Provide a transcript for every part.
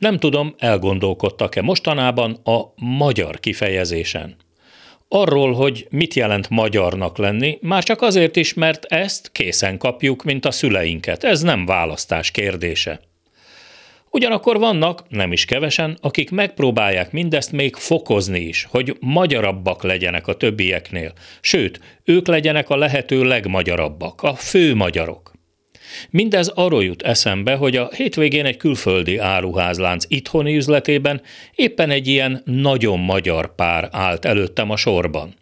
Nem tudom, elgondolkodtak-e mostanában a magyar kifejezésen. Arról, hogy mit jelent magyarnak lenni, már csak azért is, mert ezt készen kapjuk, mint a szüleinket. Ez nem választás kérdése. Ugyanakkor vannak, nem is kevesen, akik megpróbálják mindezt még fokozni is, hogy magyarabbak legyenek a többieknél, sőt, ők legyenek a lehető legmagyarabbak, a fő magyarok. Mindez arról jut eszembe, hogy a hétvégén egy külföldi áruházlánc itthoni üzletében éppen egy ilyen nagyon magyar pár állt előttem a sorban.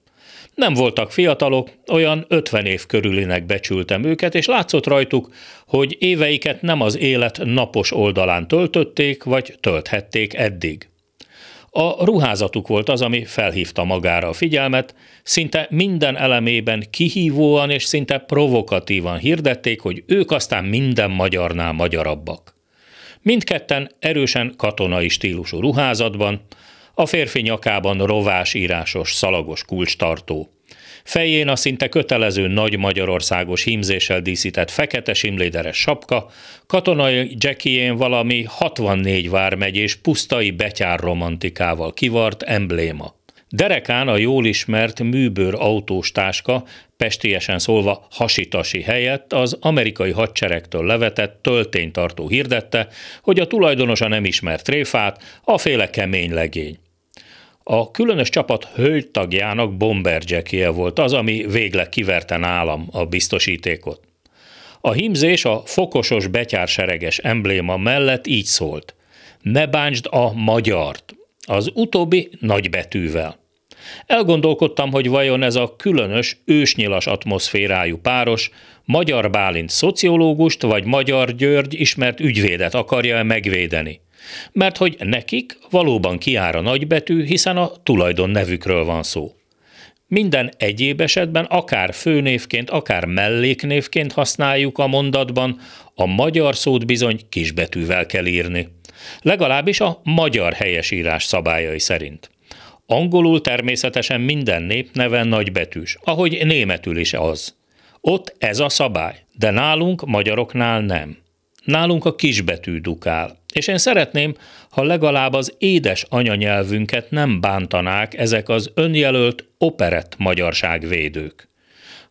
Nem voltak fiatalok, olyan 50 év körülinek becsültem őket, és látszott rajtuk, hogy éveiket nem az élet napos oldalán töltötték, vagy tölthették eddig. A ruházatuk volt az, ami felhívta magára a figyelmet, szinte minden elemében kihívóan és szinte provokatívan hirdették, hogy ők aztán minden magyarnál magyarabbak. Mindketten erősen katonai stílusú ruházatban, a férfi nyakában rovás írásos szalagos kulcstartó. Fején a szinte kötelező nagy magyarországos hímzéssel díszített fekete simléderes sapka, katonai jackién valami 64 vármegyés pusztai betyár romantikával kivart embléma. Derekán a jól ismert műbőr autós táska, pestiesen szólva hasitasi helyett az amerikai hadseregtől levetett tölténytartó hirdette, hogy a tulajdonosa nem ismert tréfát, a féle kemény legény. A különös csapat hölgytagjának bomberjackje volt az, ami végleg kiverte nálam a biztosítékot. A hímzés a fokosos betyársereges embléma mellett így szólt. Ne bántsd a magyart, az utóbbi nagybetűvel. Elgondolkodtam, hogy vajon ez a különös, ősnyilas atmoszférájú páros Magyar Bálint szociológust vagy Magyar György ismert ügyvédet akarja-e megvédeni mert hogy nekik valóban kiár a nagybetű, hiszen a tulajdon nevükről van szó. Minden egyéb esetben, akár főnévként, akár melléknévként használjuk a mondatban, a magyar szót bizony kisbetűvel kell írni. Legalábbis a magyar helyesírás szabályai szerint. Angolul természetesen minden nép neve nagybetűs, ahogy németül is az. Ott ez a szabály, de nálunk, magyaroknál nem. Nálunk a kisbetű dukál, és én szeretném, ha legalább az édes anyanyelvünket nem bántanák ezek az önjelölt operett magyarságvédők.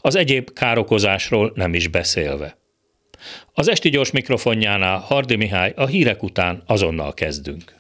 Az egyéb károkozásról nem is beszélve. Az esti gyors mikrofonjánál Hardi Mihály a hírek után azonnal kezdünk.